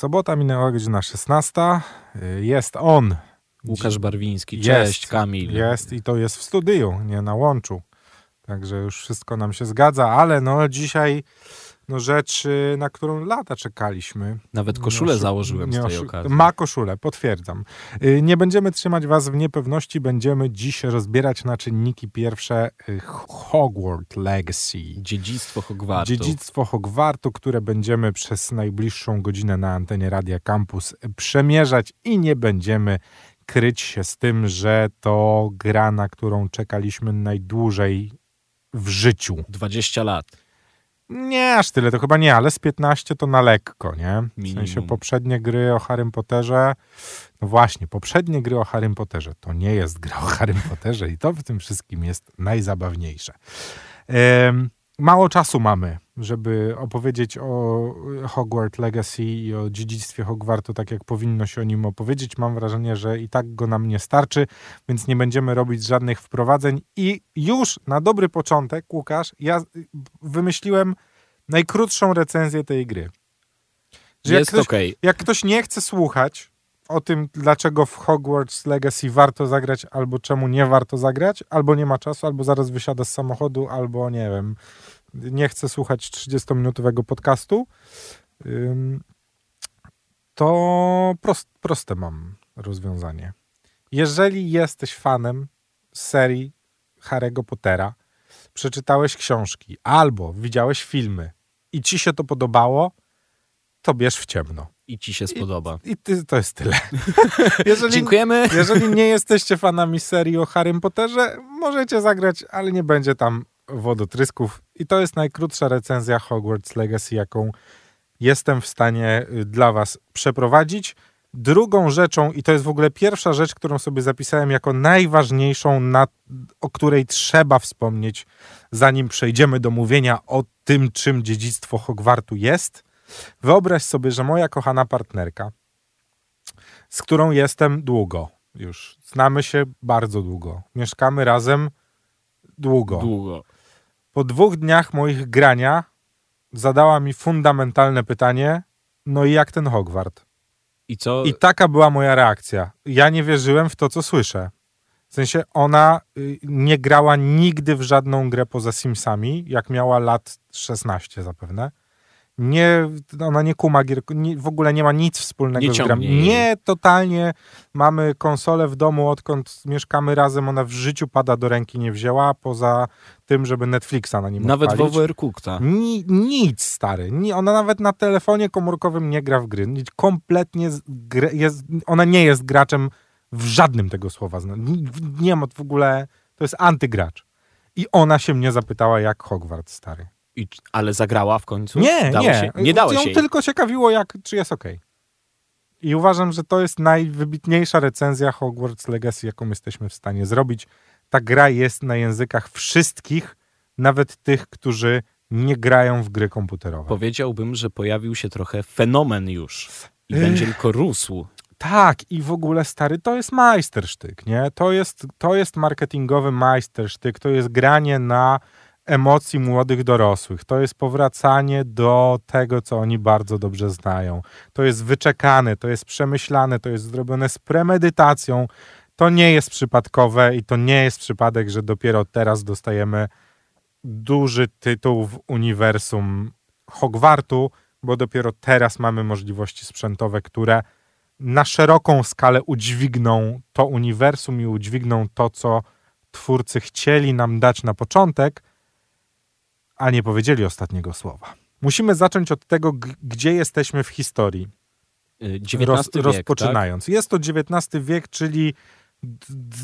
Sobota minęła godzina 16. Y, Jest on. Łukasz Barwiński, Jest. cześć Kamil. Jest i to jest w studiu, nie na łączu. Także już wszystko nam się zgadza, ale no dzisiaj no rzecz, na którą lata czekaliśmy. Nawet koszulę oszu- założyłem z tej okazji. Ma koszulę, potwierdzam. Y, Nie będziemy trzymać was w niepewności, będziemy dziś rozbierać na czynniki pierwsze y, Hogwarts Legacy. Dziedzictwo Hogwartu. Dziedzictwo Hogwartu, które będziemy przez najbliższą godzinę na antenie Radia Campus przemierzać i nie będziemy kryć się z tym, że to gra, na którą czekaliśmy najdłużej w życiu. 20 lat. Nie aż tyle, to chyba nie, ale z 15 to na lekko, nie? W Minimum. sensie poprzednie gry o Harrym Potterze, no właśnie, poprzednie gry o Harrym Potterze to nie jest gra o Harrym Potterze i to w tym wszystkim jest najzabawniejsze. Mało czasu mamy, żeby opowiedzieć o Hogwarts Legacy i o dziedzictwie Hogwartu, tak jak powinno się o nim opowiedzieć. Mam wrażenie, że i tak go nam nie starczy, więc nie będziemy robić żadnych wprowadzeń. I już na dobry początek, Łukasz, ja wymyśliłem najkrótszą recenzję tej gry. Że jak Jest ktoś, okej. jak ktoś nie chce słuchać o tym, dlaczego w Hogwarts Legacy warto zagrać, albo czemu nie warto zagrać, albo nie ma czasu, albo zaraz wysiada z samochodu, albo nie wiem, nie chce słuchać 30-minutowego podcastu, to prost, proste mam rozwiązanie. Jeżeli jesteś fanem serii Harry'ego Pottera, przeczytałeś książki albo widziałeś filmy i ci się to podobało, to bierz w ciemno. I ci się spodoba. I ty, to jest tyle. Jeżeli, Dziękujemy. jeżeli nie jesteście fanami serii o Harrym Potterze, możecie zagrać, ale nie będzie tam wodotrysków. I to jest najkrótsza recenzja Hogwarts Legacy, jaką jestem w stanie y, dla was przeprowadzić. Drugą rzeczą, i to jest w ogóle pierwsza rzecz, którą sobie zapisałem jako najważniejszą, na, o której trzeba wspomnieć, zanim przejdziemy do mówienia o tym, czym dziedzictwo Hogwartu jest. Wyobraź sobie, że moja kochana partnerka, z którą jestem długo już, znamy się bardzo długo, mieszkamy razem długo. Długo. Po dwóch dniach moich grania zadała mi fundamentalne pytanie, no i jak ten Hogwart? I co? I taka była moja reakcja. Ja nie wierzyłem w to, co słyszę. W sensie ona y, nie grała nigdy w żadną grę poza Simsami, jak miała lat 16 zapewne. Nie, ona nie kuma gier, nie, w ogóle nie ma nic wspólnego Nie z grami. Nie, totalnie. Mamy konsolę w domu, odkąd mieszkamy razem, ona w życiu pada do ręki nie wzięła, poza tym, żeby Netflixa na nim Nawet w odpalić. Overcookta. Ni, nic, stary. Ni, ona nawet na telefonie komórkowym nie gra w gry. Nic, Kompletnie jest, ona nie jest graczem w żadnym tego słowa. Nie, nie ma w ogóle, to jest antygracz. I ona się mnie zapytała, jak Hogwarts, stary. I, ale zagrała w końcu? Nie, Dało nie. Się? Nie dało Ją się. tylko ciekawiło, jak, czy jest okej. I uważam, że to jest najwybitniejsza recenzja Hogwarts Legacy, jaką jesteśmy w stanie zrobić. Ta gra jest na językach wszystkich, nawet tych, którzy nie grają w gry komputerowe. Powiedziałbym, że pojawił się trochę fenomen już. I Ech. będzie tylko rósł. Tak, i w ogóle stary, to jest majstersztyk, nie? To jest, to jest marketingowy majstersztyk, to jest granie na emocji młodych dorosłych, to jest powracanie do tego, co oni bardzo dobrze znają. To jest wyczekane, to jest przemyślane, to jest zrobione z premedytacją. To nie jest przypadkowe i to nie jest przypadek, że dopiero teraz dostajemy duży tytuł w uniwersum Hogwartu, bo dopiero teraz mamy możliwości sprzętowe, które na szeroką skalę udźwigną to uniwersum i udźwigną to, co twórcy chcieli nam dać na początek, a nie powiedzieli ostatniego słowa. Musimy zacząć od tego, gdzie jesteśmy w historii, Y, XIX roz, wiek, tak? rozpoczynając. Jest to XIX wiek, czyli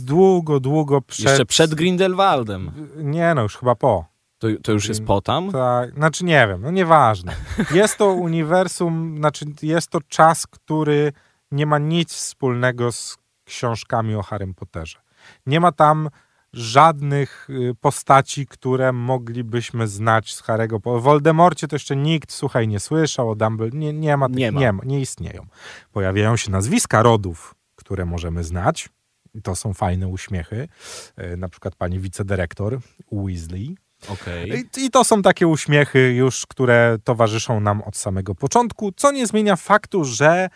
długo, długo przed... Jeszcze przed Grindelwaldem. Nie no, już chyba po. To, to już jest po tam? Tak, znaczy nie wiem, no nieważne. Jest to uniwersum, znaczy jest to czas, który nie ma nic wspólnego z książkami o Harrym Potterze. Nie ma tam żadnych y, postaci, które moglibyśmy znać z Harry'ego. Po Voldemorcie to jeszcze nikt, słuchaj, nie słyszał, o Dumbledore, nie, nie ma, tych, Nie nie, ma. ma, nie istnieją. Pojawiają się nazwiska rodów, które możemy znać. I to są fajne uśmiechy. Y, Na przykład pani wicedyrektor Weasley, Okej. I, to są takie uśmiechy już, które towarzyszą nam od samego początku, co nie zmienia faktu, że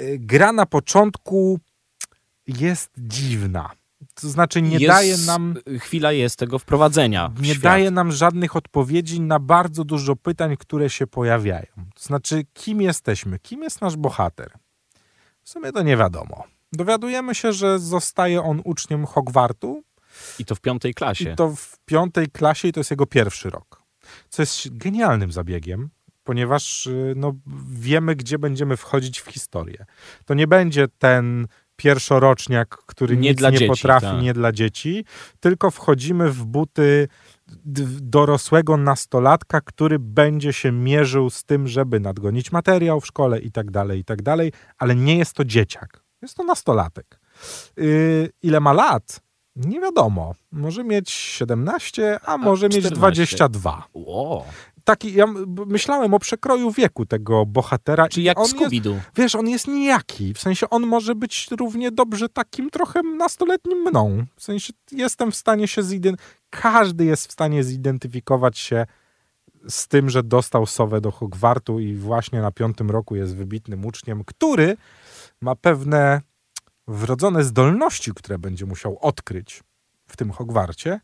y, gra na początku jest dziwna. To znaczy nie Jest- daje nam Chwila jest tego wprowadzenia. nie świat. daje nam żadnych odpowiedzi na bardzo dużo pytań, które się pojawiają. To znaczy, kim jesteśmy? Kim jest nasz bohater? W sumie to nie wiadomo. Dowiadujemy się, że zostaje on uczniem Hogwartu I to w piątej klasie. i to w piątej klasie i to jest jego pierwszy rok. Co jest genialnym zabiegiem, ponieważ y, no, wiemy, gdzie będziemy wchodzić w historię. To nie będzie ten pierwszoroczniak, który Nie nic dla nie dzieci, potrafi, tak. nie dla dzieci, tylko wchodzimy w buty dorosłego nastolatka, który będzie się mierzył z tym, żeby nadgonić materiał w szkole i tak dalej, i tak dalej, ale nie jest to dzieciak. Jest to nastolatek. Yy, ile ma lat? Nie wiadomo. Może mieć 17, a może mieć 14. 22. Ło. Taki, ja myślałem o przekroju wieku tego bohatera. Czyli i jak Scooby-Doo. Wiesz, on jest nijaki. W sensie on może być równie dobrze takim trochę nastoletnim mną. W sensie jestem w stanie się zidentyfikować. Każdy jest w stanie zidentyfikować się z tym, że dostał sowę do Hogwartu i właśnie na piątym roku jest wybitnym uczniem, który ma pewne wrodzone zdolności, które będzie musiał odkryć w tym Hogwarcie.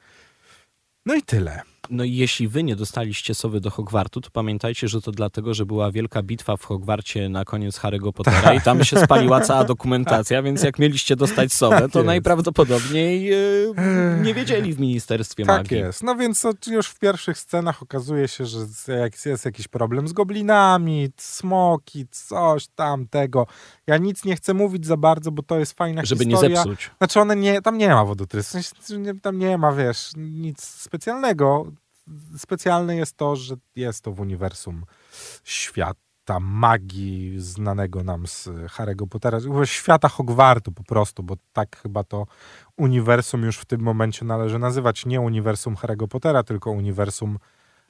No i tyle. No i jeśli wy nie dostaliście sowy do Hogwartu, to pamiętajcie, że to dlatego, że była wielka bitwa w Hogwarcie na koniec Harry'ego Pottera i tam się spaliła cała dokumentacja, więc jak mieliście dostać sowę, Tak to jest. najprawdopodobniej e, nie wiedzieli w Ministerstwie Tak Magii. jest. No więc już w pierwszych scenach okazuje się, że jak jest jakiś problem z goblinami, smoki, coś tam tego. Ja nic nie chcę mówić za bardzo, bo to jest fajna Żeby nie historia. zepsuć. Znaczy one nie, tam nie ma wodotrysu, w sensie, nie- tam nie ma, wiesz, nic specjalnego. Specjalne jest to, że jest to w uniwersum świata magii znanego nam z Harry'ego Pottera, świata Hogwartu po prostu, bo tak chyba to uniwersum już w tym momencie należy nazywać nie uniwersum Harry'ego Pottera, tylko uniwersum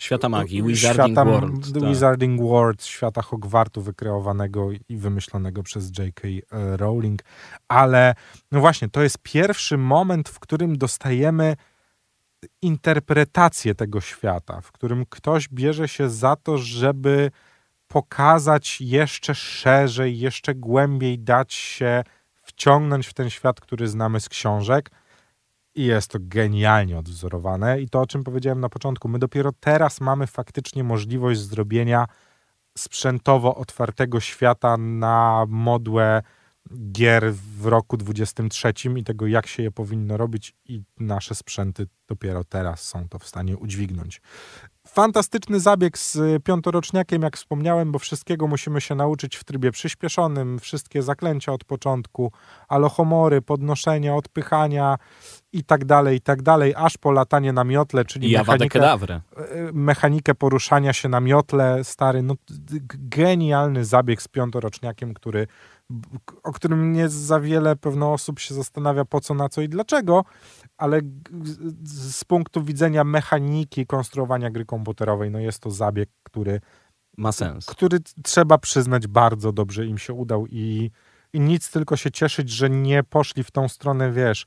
Świata magii, Wizarding świata, World. Tak. Wizarding World, świata Hogwartu wykreowanego i wymyślonego przez J.K. Rowling. Ale no właśnie, to jest pierwszy moment, w którym dostajemy interpretację tego świata, w którym ktoś bierze się za to, żeby pokazać jeszcze szerzej, jeszcze głębiej, dać się wciągnąć w ten świat, który znamy z książek. I jest to genialnie odwzorowane. I to, o czym powiedziałem na początku, my dopiero teraz mamy faktycznie możliwość zrobienia sprzętowo otwartego świata na modłę gier w roku 23 i tego, jak się je powinno robić, i nasze sprzęty dopiero teraz są to w stanie udźwignąć. Fantastyczny zabieg z piątoroczniakiem, jak wspomniałem, bo wszystkiego musimy się nauczyć w trybie przyspieszonym, wszystkie zaklęcia od początku, alohomory, podnoszenia, odpychania i tak dalej, i tak dalej, aż po latanie na miotle, czyli I mechanikę, e, mechanikę poruszania się na miotle, stary, no genialny zabieg z piątoroczniakiem, który, o którym nie za wiele pewno osób się zastanawia po co, na co i dlaczego, ale z, punktu widzenia mechaniki konstruowania gry komputerowej, no jest to zabieg, który, Ma sens. który trzeba przyznać bardzo dobrze im się udał i, i nic tylko się cieszyć, że nie poszli w tą stronę, wiesz,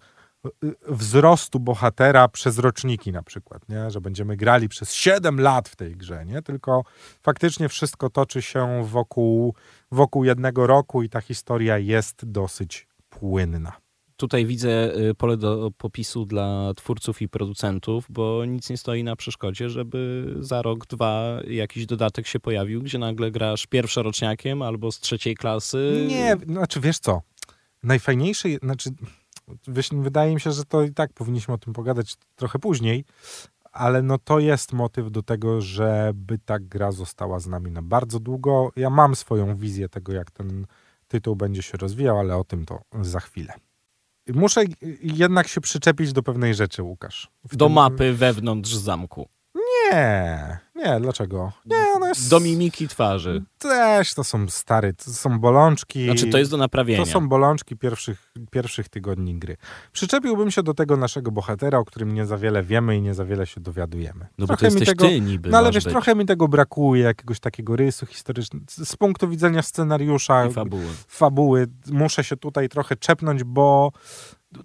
wzrostu bohatera przez roczniki na przykład, nie? że będziemy grali przez 7 lat w tej grze, nie? tylko faktycznie wszystko toczy się wokół, wokół jednego roku i ta historia jest dosyć płynna. Tutaj widzę y, pole do popisu dla twórców i producentów, bo nic nie stoi na przeszkodzie, żeby za rok, dwa jakiś dodatek się pojawił, gdzie nagle grasz pierwszoroczniakiem albo z trzeciej klasy. Nie, znaczy wiesz co, najfajniejsze, znaczy wydaje mi się, że to i tak powinniśmy o tym pogadać trochę później, ale no to jest motyw do tego, żeby ta gra została z nami na bardzo długo. Ja mam swoją wizję tego, jak ten tytuł będzie się rozwijał, ale o tym to za chwilę. Muszę jednak się przyczepić do pewnej rzeczy, Łukasz. W Do tym- mapy wewnątrz zamku. Nie, nie, dlaczego? Nie, ona jest... Do mimiki twarzy. Też to są stary, to są bolączki. Znaczy, to jest do naprawienia. To są bolączki pierwszych, pierwszych tygodni gry. Przyczepiłbym się do tego naszego bohatera, o którym nie za wiele wiemy i nie za wiele się dowiadujemy. No bo to Trochę jesteś tego, ty niby. No ale wiesz, być. trochę mi tego brakuje, jakiegoś takiego rysu historycznego. Z z punktu widzenia scenariusza, I fabuły. fabuły, muszę się tutaj trochę czepnąć, bo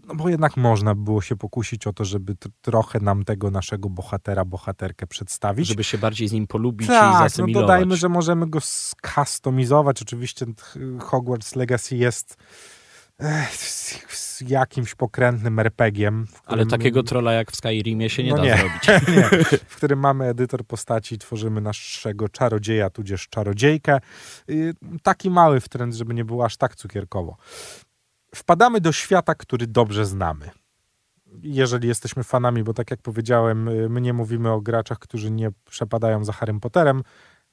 no bo jednak można było się pokusić o to, żeby trochę nam tego naszego bohatera, bohaterkę przedstawić. Żeby się bardziej z nim polubić tak, i zasymilować. no dodajmy, że możemy go skustomizować. Oczywiście Hogwarts Legacy jest z jakimś pokrętnym RPG-iem. Ale takiego trolla jak w Skyrimie się nie no da nie, zrobić. Nie, w którym mamy edytor postaci i tworzymy naszego czarodzieja, tudzież czarodziejkę. Taki mały w trend, żeby nie było aż tak cukierkowo. Wpadamy do świata, który dobrze znamy. Jeżeli jesteśmy fanami, bo tak jak powiedziałem, y, my nie mówimy o graczach, którzy nie przepadają za Harrym Potterem,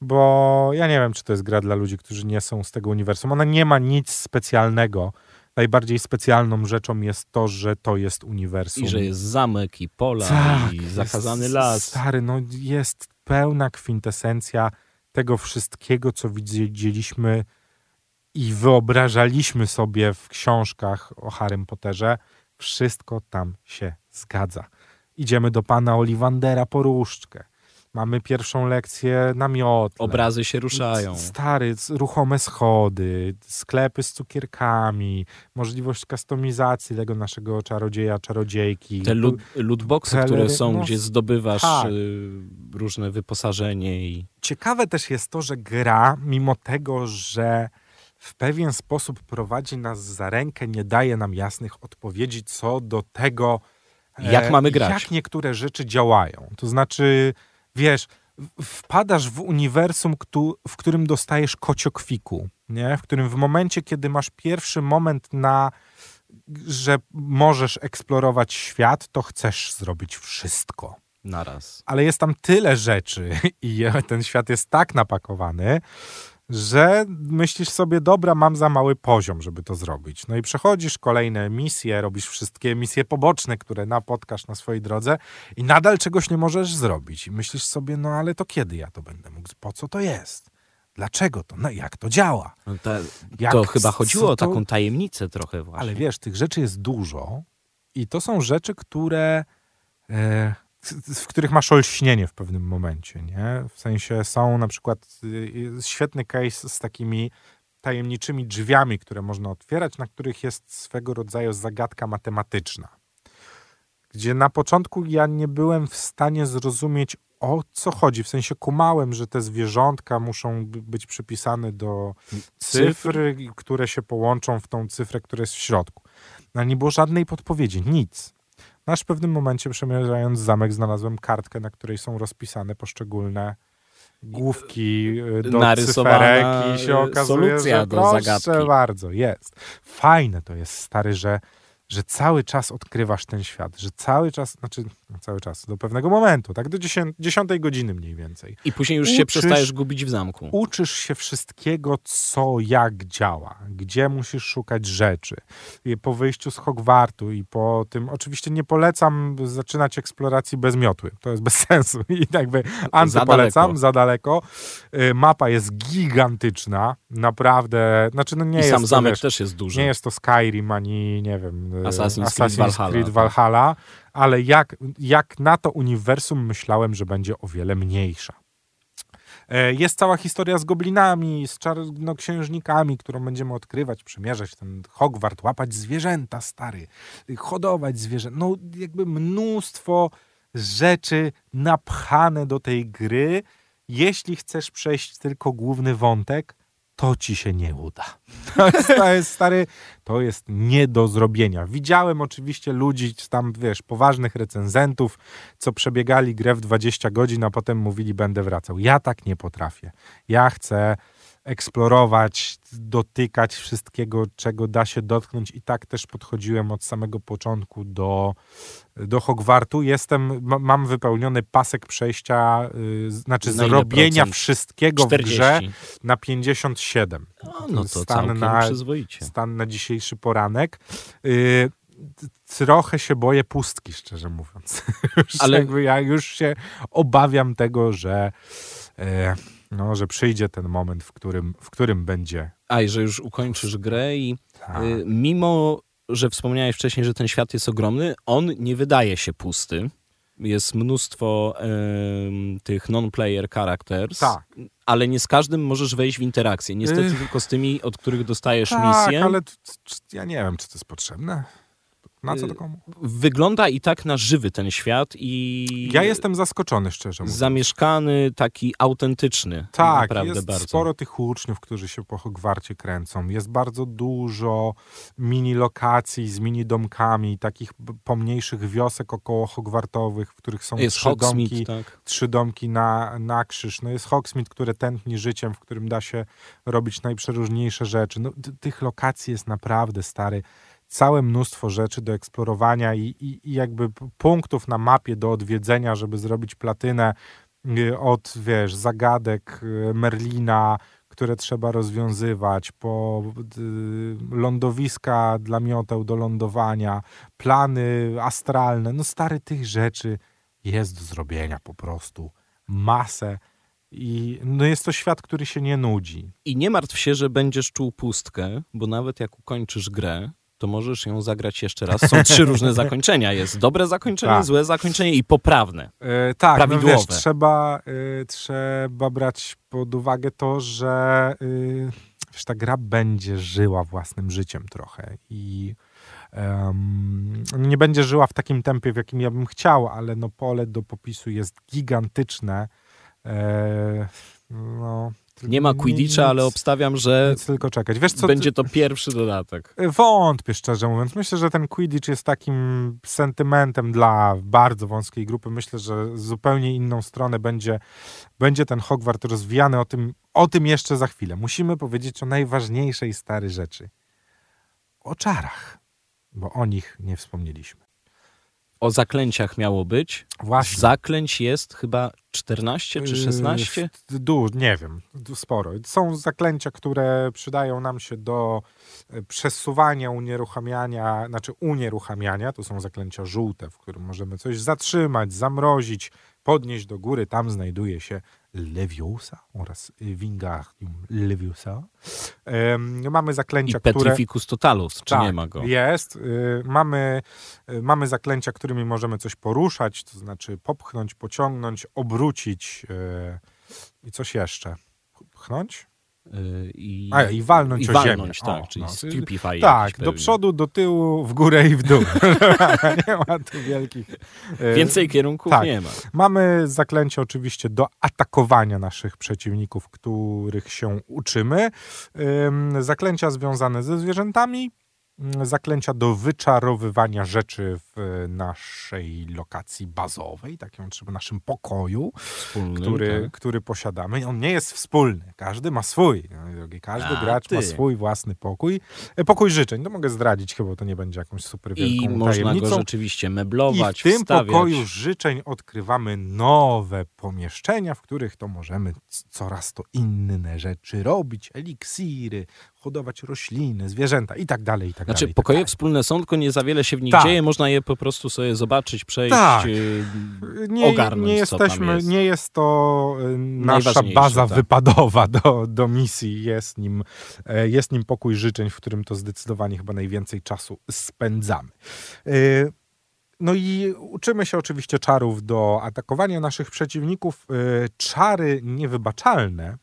bo ja nie wiem, czy to jest gra dla ludzi, którzy nie są z tego uniwersum. Ona nie ma nic specjalnego najbardziej specjalną rzeczą jest to, że to jest uniwersum. I że jest zamek i pola tak, i zakazany las. Stary, no jest pełna kwintesencja tego wszystkiego, co widzieliśmy i wyobrażaliśmy sobie w książkach o Harrym Potterze. Wszystko tam się zgadza. Idziemy do pana Olivandera po różdżkę Mamy pierwszą lekcję namiotu. Obrazy się ruszają. Stary, ruchome schody, sklepy z cukierkami, możliwość kustomizacji tego naszego czarodzieja, czarodziejki. Te loot, lootboxy, które są, no, gdzie zdobywasz tak. Y, różne wyposażenie. i Ciekawe też jest to, że gra, mimo tego, że w pewien sposób prowadzi nas za rękę, nie daje nam jasnych odpowiedzi co do tego, jak mamy grać. Jak niektóre rzeczy działają. To znaczy wiesz, wpadasz w uniwersum, w którym dostajesz kociokwiku, nie? w którym w momencie, kiedy masz pierwszy moment na że możesz eksplorować świat, to chcesz zrobić wszystko. Naraz. Ale jest tam tyle rzeczy i ten świat jest tak napakowany, że myślisz sobie, dobra, mam za mały poziom, żeby to zrobić. No i przechodzisz kolejne misje, robisz wszystkie misje poboczne, które napotkasz na swojej drodze i nadal czegoś nie możesz zrobić. I myślisz sobie, no ale to kiedy ja to będę mógł? Po co to jest? Dlaczego to? No jak to działa? No to, jak, to chyba chodziło o taką tajemnicę trochę właśnie. Ale wiesz, tych rzeczy jest dużo i to są rzeczy, które... E, w których masz olśnienie w pewnym momencie, nie? W sensie są na przykład y, świetny case z takimi tajemniczymi drzwiami, które można otwierać, na których jest swego rodzaju zagadka matematyczna. Gdzie na początku ja nie byłem w stanie zrozumieć, o co chodzi. W sensie kumałem, że te zwierzątka muszą być przypisane do cyfr, które się połączą w tą cyfrę, która jest w środku. No, nie było żadnej podpowiedzi, nic. Aż w pewnym momencie przemierzając zamek znalazłem kartkę, na której są rozpisane poszczególne główki y, do cyferek i się okazuje, że do zagadki. bardzo, jest. Fajne to jest, stary, że że cały czas odkrywasz ten świat, że cały czas, znaczy no cały czas, do pewnego momentu, tak do dziesiątej godziny mniej więcej. I później już uczysz, się przestajesz gubić w zamku. Uczysz się wszystkiego, co jak działa, gdzie musisz szukać rzeczy. I po wyjściu z Hogwartu i po tym, oczywiście nie polecam zaczynać eksploracji bez miotły, to jest bez sensu i jakby antypolecam, za, za daleko. Y, mapa jest gigantyczna, naprawdę, znaczy no nie I jest sam zamek wiesz, też jest duży. Nie jest to Skyrim, ani nie wiem, Assassin's, Assassin's Creed, Valhalla, Creed Valhalla ale jak, jak na to uniwersum myślałem, że będzie o wiele mniejsza. E, jest cała historia z goblinami, z czarnoksiężnikami, którą będziemy odkrywać, przemierzać ten Hogwart, łapać zwierzęta stary, hodować zwierzęta. No jakby mnóstwo rzeczy napchane do tej gry. Jeśli chcesz przejść tylko główny wątek, to ci się nie uda. To jest, to jest, stary, to jest nie do zrobienia. Widziałem oczywiście ludzi, tam wiesz, poważnych recenzentów, co przebiegali grę w 20 godzin, a potem mówili, będę wracał. Ja tak nie potrafię. Ja chcę eksplorować, dotykać wszystkiego, czego da się dotknąć i tak też podchodziłem od samego początku do, do Hogwartu. Jestem, mam wypełniony pasek przejścia, yy, znaczy na zrobienia wszystkiego 40. w grze na 57. O, no to stan na, przyzwoicie. Stan na dzisiejszy poranek. Yy, trochę się boję pustki, szczerze mówiąc. Ale ja już się obawiam tego, że yy, no, że przyjdzie ten moment, w którym, w którym będzie. A i że już ukończysz grę i tak. y, mimo, że wspomniałeś wcześniej, że ten świat jest ogromny, on nie wydaje się pusty. Jest mnóstwo y, tych non-player characters, tak. ale nie z każdym możesz wejść w interakcję. Niestety y... tylko z tymi, od których dostajesz tak, misję. ale ja nie wiem, czy to jest potrzebne. Na co to komu? Wygląda i tak na żywy ten świat i... Ja jestem zaskoczony, szczerze mówiąc. Zamieszkany, taki autentyczny. Tak, naprawdę jest bardzo. sporo tych uczniów, którzy się po Hogwarcie kręcą. Jest bardzo dużo mini lokacji z mini domkami, takich pomniejszych wiosek około Hogwartowych, w których są Jest trzy Hogsmeade, domki, tak. trzy domki na, na krzyż. No jest Hogsmeade, które tętni życiem, w którym da się robić najprzeróżniejsze rzeczy. No, tych lokacji jest naprawdę stary. Całe mnóstwo rzeczy do eksplorowania i, i, i jakby punktów na mapie do odwiedzenia, żeby zrobić platynę y, od, wiesz, zagadek y, Merlina, które trzeba rozwiązywać, po lądowiska dla mioteł do lądowania, plany astralne. No stary, tych rzeczy jest do zrobienia po prostu. Masę. I no jest to świat, który się nie nudzi. I nie martw się, że będziesz czuł pustkę, bo nawet jak ukończysz grę, to możesz ją zagrać jeszcze raz. Są trzy różne zakończenia. Jest dobre zakończenie, Tak. złe zakończenie i poprawne. E, tak, no Prawidłowe. wiesz, trzeba, e, trzeba brać pod uwagę to, że e, wiesz, ta gra będzie żyła własnym życiem trochę i em, nie będzie żyła w takim tempie, w jakim ja bym chciał, ale no pole do popisu jest gigantyczne. E, no, Nie ma Quidditcha, ale obstawiam, że Nic tylko czekać. Wiesz co, będzie to pierwszy dodatek. Wątpię, szczerze mówiąc. Myślę, że ten Quidditch jest takim sentymentem dla bardzo wąskiej grupy. Myślę, że zupełnie inną stronę będzie, będzie ten Hogwart rozwijany. O tym, o tym jeszcze za chwilę. Musimy powiedzieć o najważniejszej stary rzeczy. O czarach, bo o nich nie wspomnieliśmy. O zaklęciach miało być. Właśnie. Zaklęć jest chyba 14 czy 16? Yy, Du, nie wiem, sporo. Są zaklęcia, które przydają nam się do e, przesuwania, unieruchamiania, znaczy unieruchamiania. To są zaklęcia żółte, w którym możemy coś zatrzymać, zamrozić, podnieść do góry. Tam znajduje się Leviosa oraz Wingardium Leviosa. Mamy I zaklęcia, które... Petrificus Totalus, czy Tak, nie ma go? Jest. Y, mamy, y, mamy zaklęcia, którymi możemy coś poruszać, to znaczy popchnąć, pociągnąć, obrócić y, i coś jeszcze. Pchnąć? Y, I, A, i walnąć i o walnąć, ziemię. tak, O, czyli no. stupefy Tak, do przodu, do tyłu, w górę i w dół. nie ma tu wielkich... y, Więcej kierunków tak. nie ma. Mamy zaklęcia oczywiście do atakowania naszych przeciwników, których się uczymy. Ym, Zaklęcia związane ze zwierzętami. Ym, Zaklęcia do wyczarowywania rzeczy w naszej lokacji bazowej, takim w naszym pokoju, Wspólny, który, tak. który posiadamy. On nie jest wspólny. Każdy ma swój. drogi. Każdy A, gracz ma ty. swój własny pokój. E, Pokój życzeń. To mogę zdradzić, chyba to nie będzie jakąś super wielką I można tajemnicą. go rzeczywiście I meblować, w tym wstawiać. pokoju życzeń odkrywamy nowe pomieszczenia, w których to możemy coraz to inne rzeczy robić, eliksiry, hodować rośliny, zwierzęta i tak dalej, i tak Znaczy, dalej. tak pokoje dalej. wspólne są, tylko nie za wiele się w nich Tak. dzieje, można je po prostu sobie zobaczyć, przejść, Tak. y, nie, ogarnąć, nie jesteśmy, jest. nie jest to y, nasza baza tak. wypadowa do, do misji. Jest nim, e, jest nim pokój życzeń, w którym to zdecydowanie chyba najwięcej czasu spędzamy. Y, No i uczymy się oczywiście czarów do atakowania naszych przeciwników. Y, Czary niewybaczalne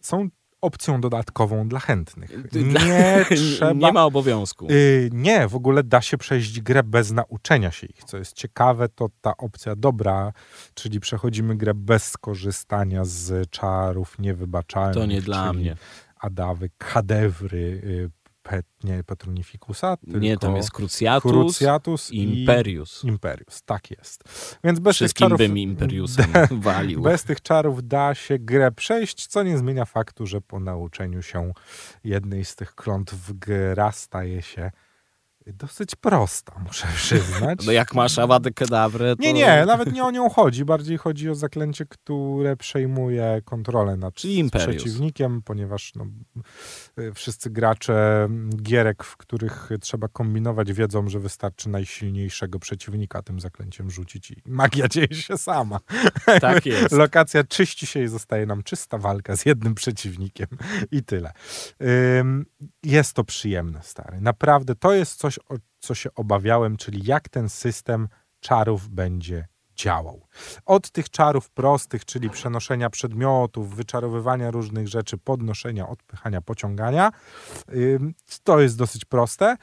są opcją dodatkową dla chętnych. Nie trzeba... nie ma obowiązku. Yy, nie, w ogóle da się przejść grę bez nauczenia się ich. Co jest ciekawe, to ta opcja dobra, czyli przechodzimy grę bez skorzystania z czarów niewybaczalnych. To nie dla mnie. Adawy, kadewry, yy, pet, nie Petronificusa, tylko Nie, tam jest Cruciatus, Cruciatus i Imperius. Imperius. Tak jest. Więc bez tych Wszystkim czarów... bym Imperiusem walił. Bez tych czarów da się grę przejść, co nie zmienia faktu, że po nauczeniu się jednej z tych klątw gra staje się dosyć prosta, muszę przyznać. No jak masz Awadę Kedawrę, to... Nie, nie, nawet nie o nią chodzi. Bardziej chodzi o zaklęcie, które przejmuje kontrolę nad przeciwnikiem, ponieważ no, y, wszyscy gracze gierek, w których trzeba kombinować, wiedzą, że wystarczy najsilniejszego przeciwnika tym zaklęciem rzucić i magia dzieje się sama. Tak jest. Lokacja czyści się i zostaje nam czysta walka z jednym przeciwnikiem i tyle. Jest to przyjemne, stary. Naprawdę to jest coś, o co się obawiałem, czyli jak ten system czarów będzie działał. Od tych czarów prostych, czyli przenoszenia przedmiotów, wyczarowywania różnych rzeczy, podnoszenia, odpychania, pociągania, to jest dosyć proste.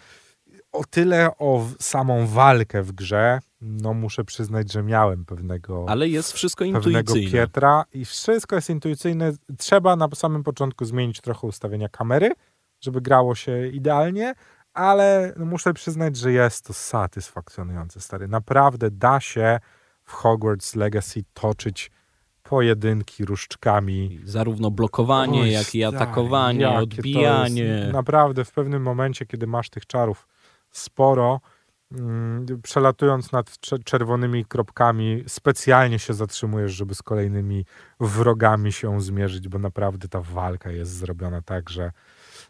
o tyle o samą walkę w grze, no muszę przyznać, że miałem pewnego. Ale jest wszystko pewnego intuicyjne. Pietra i wszystko jest intuicyjne. Trzeba na samym początku zmienić trochę ustawienia kamery, żeby grało się idealnie, ale no muszę przyznać, że jest to satysfakcjonujące, stary. Naprawdę da się w Hogwarts Legacy toczyć pojedynki różdżkami. Zarówno blokowanie, Oj, jak i atakowanie, odbijanie. Jest, naprawdę w pewnym momencie, kiedy masz tych czarów sporo, mm, przelatując nad cze- czerwonymi kropkami, specjalnie się zatrzymujesz, żeby z kolejnymi wrogami się zmierzyć, bo naprawdę ta walka jest zrobiona tak, że,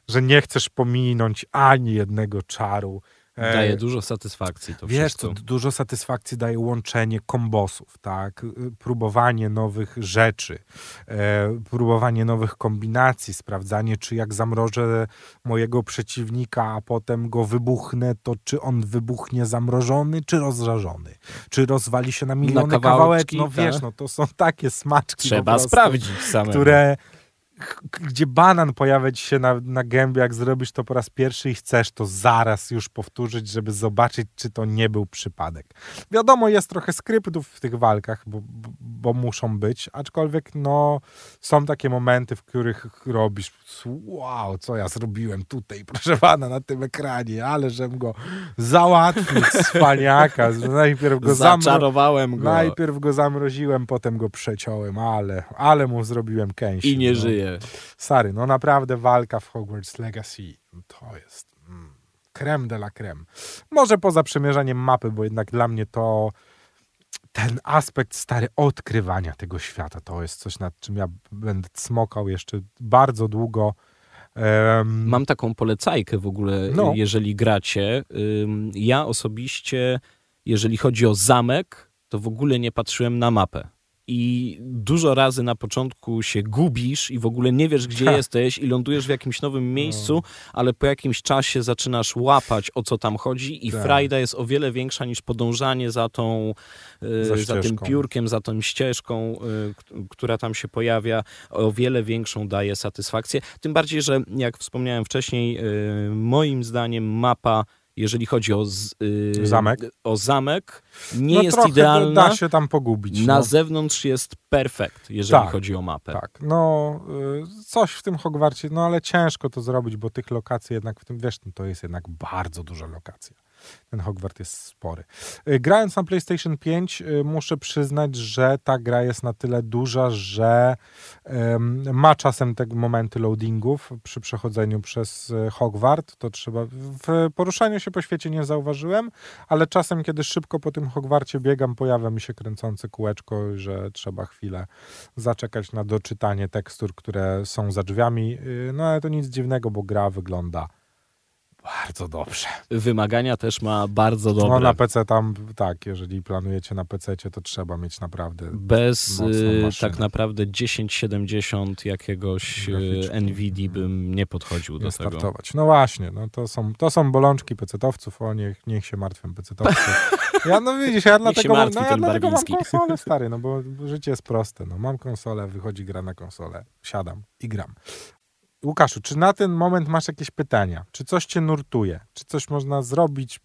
że nie chcesz pominąć ani jednego czaru. E, Daje dużo satysfakcji to Wiesz, wszystko. to dużo satysfakcji daje łączenie kombosów, tak? Y, Próbowanie nowych rzeczy, e, próbowanie nowych kombinacji, sprawdzanie, czy jak zamrożę mojego przeciwnika, a potem go wybuchnę, to czy on wybuchnie zamrożony, czy rozżarzony, czy rozwali się na miliony kawałeczki, kawałeczki. No wiesz, tak. no to są takie smaczki Trzeba prostu, sprawdzić samemu. które gdzie banan pojawia ci się na, na gębie, jak zrobisz to po raz pierwszy i chcesz to zaraz już powtórzyć, żeby zobaczyć, czy to nie był przypadek. Wiadomo, jest trochę skryptów w tych walkach, bo, bo- muszą być, aczkolwiek no, są takie momenty, w których robisz wow, co ja zrobiłem tutaj, proszę pana, na tym ekranie, ale żem go załatwił, cwaniaka, najpierw go. Zaczarowałem go Najpierw go zamroziłem, potem go przeciąłem, ale, ale mu zrobiłem kęsi. i nie no. żyje. Sary, no naprawdę walka w Hogwarts Legacy to jest mm, creme de la creme. Może poza przemierzaniem mapy, bo jednak dla mnie to ten aspekt stary odkrywania tego świata to jest coś, nad czym ja będę smokał jeszcze bardzo długo. Em, Mam taką polecajkę w ogóle, No. jeżeli gracie. Ja osobiście, jeżeli chodzi o zamek, to w ogóle nie patrzyłem na mapę. I dużo razy na początku się gubisz i w ogóle nie wiesz, gdzie Ha. jesteś i lądujesz w jakimś nowym miejscu, ale po jakimś czasie zaczynasz łapać, o co tam chodzi i Tak. frajda jest o wiele większa niż podążanie za tą, y, Za za, tym piórkiem, za tą ścieżką, y, która tam się pojawia. O wiele większą daje satysfakcję. Tym bardziej, że jak wspomniałem wcześniej, y, moim zdaniem mapa jeżeli chodzi o, z, y, Zamek? o zamek, nie no jest idealna. Da się tam pogubić. Na no. zewnątrz jest perfekt, jeżeli Tak, chodzi o mapę. Tak, no y, coś w tym Hogwarcie, no ale ciężko to zrobić, bo tych lokacji jednak w tym, wiesz, no, to jest jednak bardzo duża lokacja. Ten Hogwart jest spory. Y, Grając na PlayStation 5 y, muszę przyznać, że ta gra jest na tyle duża, że ma czasem te momenty loadingów przy przechodzeniu przez y, Hogwart. To trzeba, w poruszaniu się po świecie nie zauważyłem, ale czasem, kiedy szybko po tym Hogwarcie biegam, pojawia mi się kręcące kółeczko, że trzeba chwilę zaczekać na doczytanie tekstur, które są za drzwiami. No ale to nic dziwnego, bo gra wygląda bardzo dobrze. Wymagania też ma bardzo dobre. No na PC tam, tak, jeżeli planujecie na PC, to trzeba mieć naprawdę Bez y, tak naprawdę 1070 jakiegoś y, Graficzki. NVIDII bym nie podchodził do nie tego. startować. No właśnie, no to są, to są bolączki pecetowców, o niech, niech się martwią pecetowcy. Ja no widzisz, ja dlatego, mam, no, ja ten dlatego mam konsolę, stary, no bo życie jest proste. No, mam konsolę, wychodzi gra na konsolę, siadam i gram. Łukaszu, czy na ten moment masz jakieś pytania? Czy coś cię nurtuje? Czy coś można zrobić?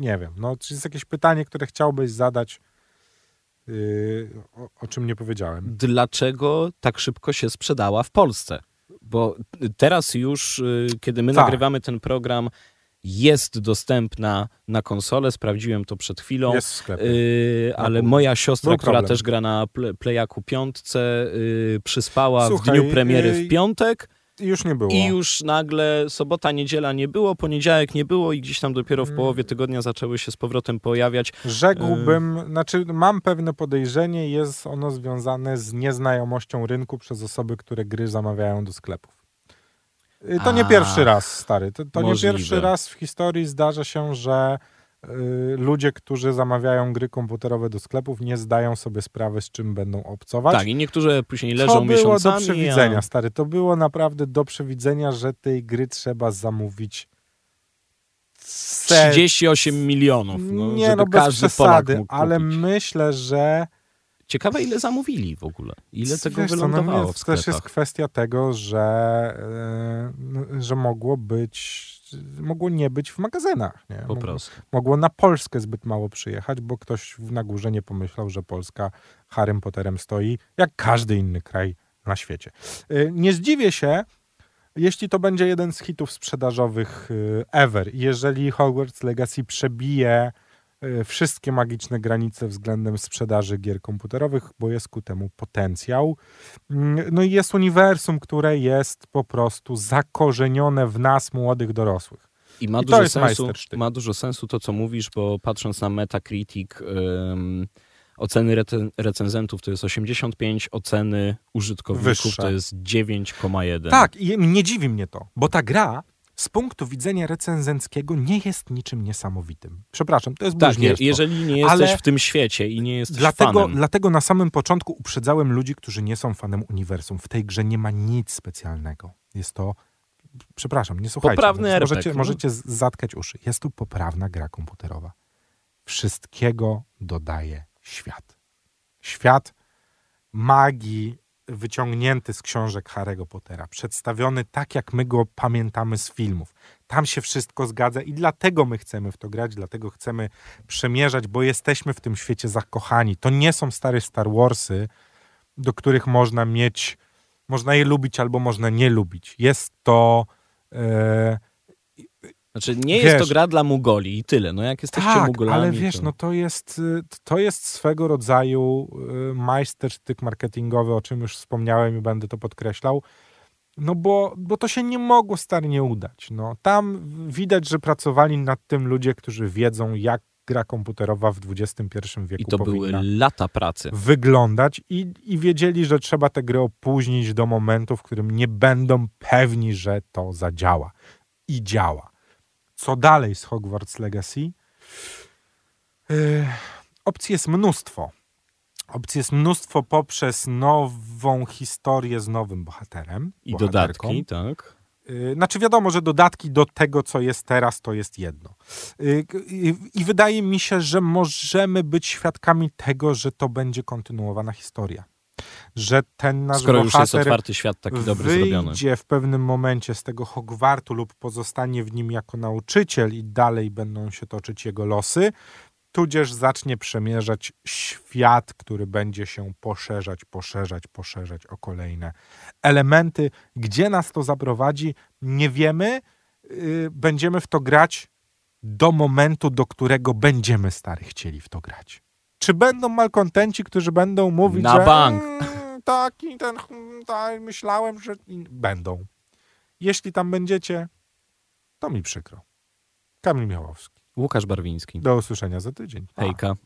Nie wiem. No, czy jest jakieś pytanie, które chciałbyś zadać, yy, o, o czym nie powiedziałem? Dlaczego tak szybko się sprzedała w Polsce? Bo teraz już, y, kiedy my Tak. nagrywamy ten program, jest dostępna na konsolę. Sprawdziłem to przed chwilą. Jest w sklepie. Yy, ale był- moja siostra, która problem. też gra na Playaku piątce, yy, przyspała Słuchaj, w dniu premiery yy, w piątek I już nie było. i już nagle sobota, niedziela nie było, poniedziałek nie było i gdzieś tam dopiero w Mm. połowie tygodnia zaczęły się z powrotem pojawiać. Rzekłbym, znaczy mam pewne podejrzenie, jest ono związane z nieznajomością rynku przez osoby, które gry zamawiają do sklepów. Y, To nie Ach, pierwszy raz, stary. To, to nie pierwszy raz w historii zdarza się, że y, ludzie, którzy zamawiają gry komputerowe do sklepów, nie zdają sobie sprawy, z czym będą obcować. Tak, i niektórzy później leżą to było miesiącami. do przewidzenia, a... stary. To było naprawdę do przewidzenia, że tej gry trzeba zamówić set 38 milionów, no, nie, żeby no bez każdy przesady, ale kupić. myślę, że Ciekawe, ile zamówili w ogóle. Ile tego Wiesz co, wylądowało no, w sklepach. też jest kwestia tego, że, e, że mogło być, mogło nie być w magazynach. Nie? Po Mogło, prostu. mogło na Polskę zbyt mało przyjechać, bo ktoś na górze nie pomyślał, że Polska Harrym Potterem stoi, jak każdy inny kraj na świecie. E, Nie zdziwię się, jeśli to będzie jeden z hitów sprzedażowych e, ever. Jeżeli Hogwarts Legacy przebije wszystkie magiczne granice względem sprzedaży gier komputerowych, bo jest ku temu potencjał. Mm, No i jest uniwersum, które jest po prostu zakorzenione w nas, młodych dorosłych. I ma I dużo, sensu, ma dużo sensu to, co mówisz, bo patrząc na Metacritic, ym, oceny recenzentów to jest 85, oceny użytkowników Wyższe. to jest 9,1. Tak, i nie dziwi mnie to, bo ta gra z punktu widzenia recenzenckiego nie jest niczym niesamowitym. Przepraszam, to jest Tak, jeżeli nie jesteś w tym świecie i nie jesteś Dlatego, fanem. dlatego na samym początku uprzedzałem ludzi, którzy nie są fanem uniwersum. W tej grze nie ma nic specjalnego. Jest to, przepraszam, nie słuchajcie. Poprawny RPG, możecie, no. możecie zatkać uszy. Jest tu poprawna gra komputerowa. Wszystkiego dodaje świat. Świat magii wyciągnięty z książek Harry'ego Pottera, przedstawiony tak, jak my go pamiętamy z filmów. Tam się wszystko zgadza i dlatego my chcemy w to grać, dlatego chcemy przemierzać, bo jesteśmy w tym świecie zakochani. To nie są stare Star Warsy, do których można mieć, można je lubić albo można nie lubić. Jest to... E, Znaczy, nie Wiesz- jest to gra dla Mugoli i tyle. No jak jesteście tak, Mugolami, ale wiesz, to... no to jest, y, to jest swego rodzaju y, majstersztyk marketingowy, o czym już wspomniałem i będę to podkreślał. No bo, bo to się nie mogło stary nie udać. No, tam widać, że pracowali nad tym ludzie, którzy wiedzą, jak gra komputerowa w XXI wieku I to były lata pracy. wyglądać i, i wiedzieli, że trzeba tę grę opóźnić do momentu, w którym nie będą pewni, że to zadziała. I działa. Co dalej z Hogwarts Legacy? Opcji jest mnóstwo. Opcji jest mnóstwo poprzez nową historię z nowym bohaterem. I bohaterką. dodatki, tak. Yy, Znaczy wiadomo, że dodatki do tego, co jest teraz, to jest jedno. K- I i wydaje mi się, że możemy być świadkami tego, że to będzie kontynuowana historia. Że ten nasz Skoro już jest otwarty świat taki dobry zrobiony. wyjdzie w pewnym momencie z tego Hogwartu lub pozostanie w nim jako nauczyciel i dalej będą się toczyć jego losy, tudzież zacznie przemierzać świat, który będzie się poszerzać, poszerzać, poszerzać o kolejne elementy. Gdzie nas to zaprowadzi, nie wiemy. Yy, Będziemy w to grać do momentu, do którego będziemy stary chcieli w to grać. Czy będą malkontenci, którzy będą mówić, Na że bank. "Mm, taki ten, hmm, tak, myślałem, że będą. Jeśli tam będziecie, to mi przykro. Kamil Miałowski. Łukasz Barwiński. Do usłyszenia za tydzień. Pa. Hejka.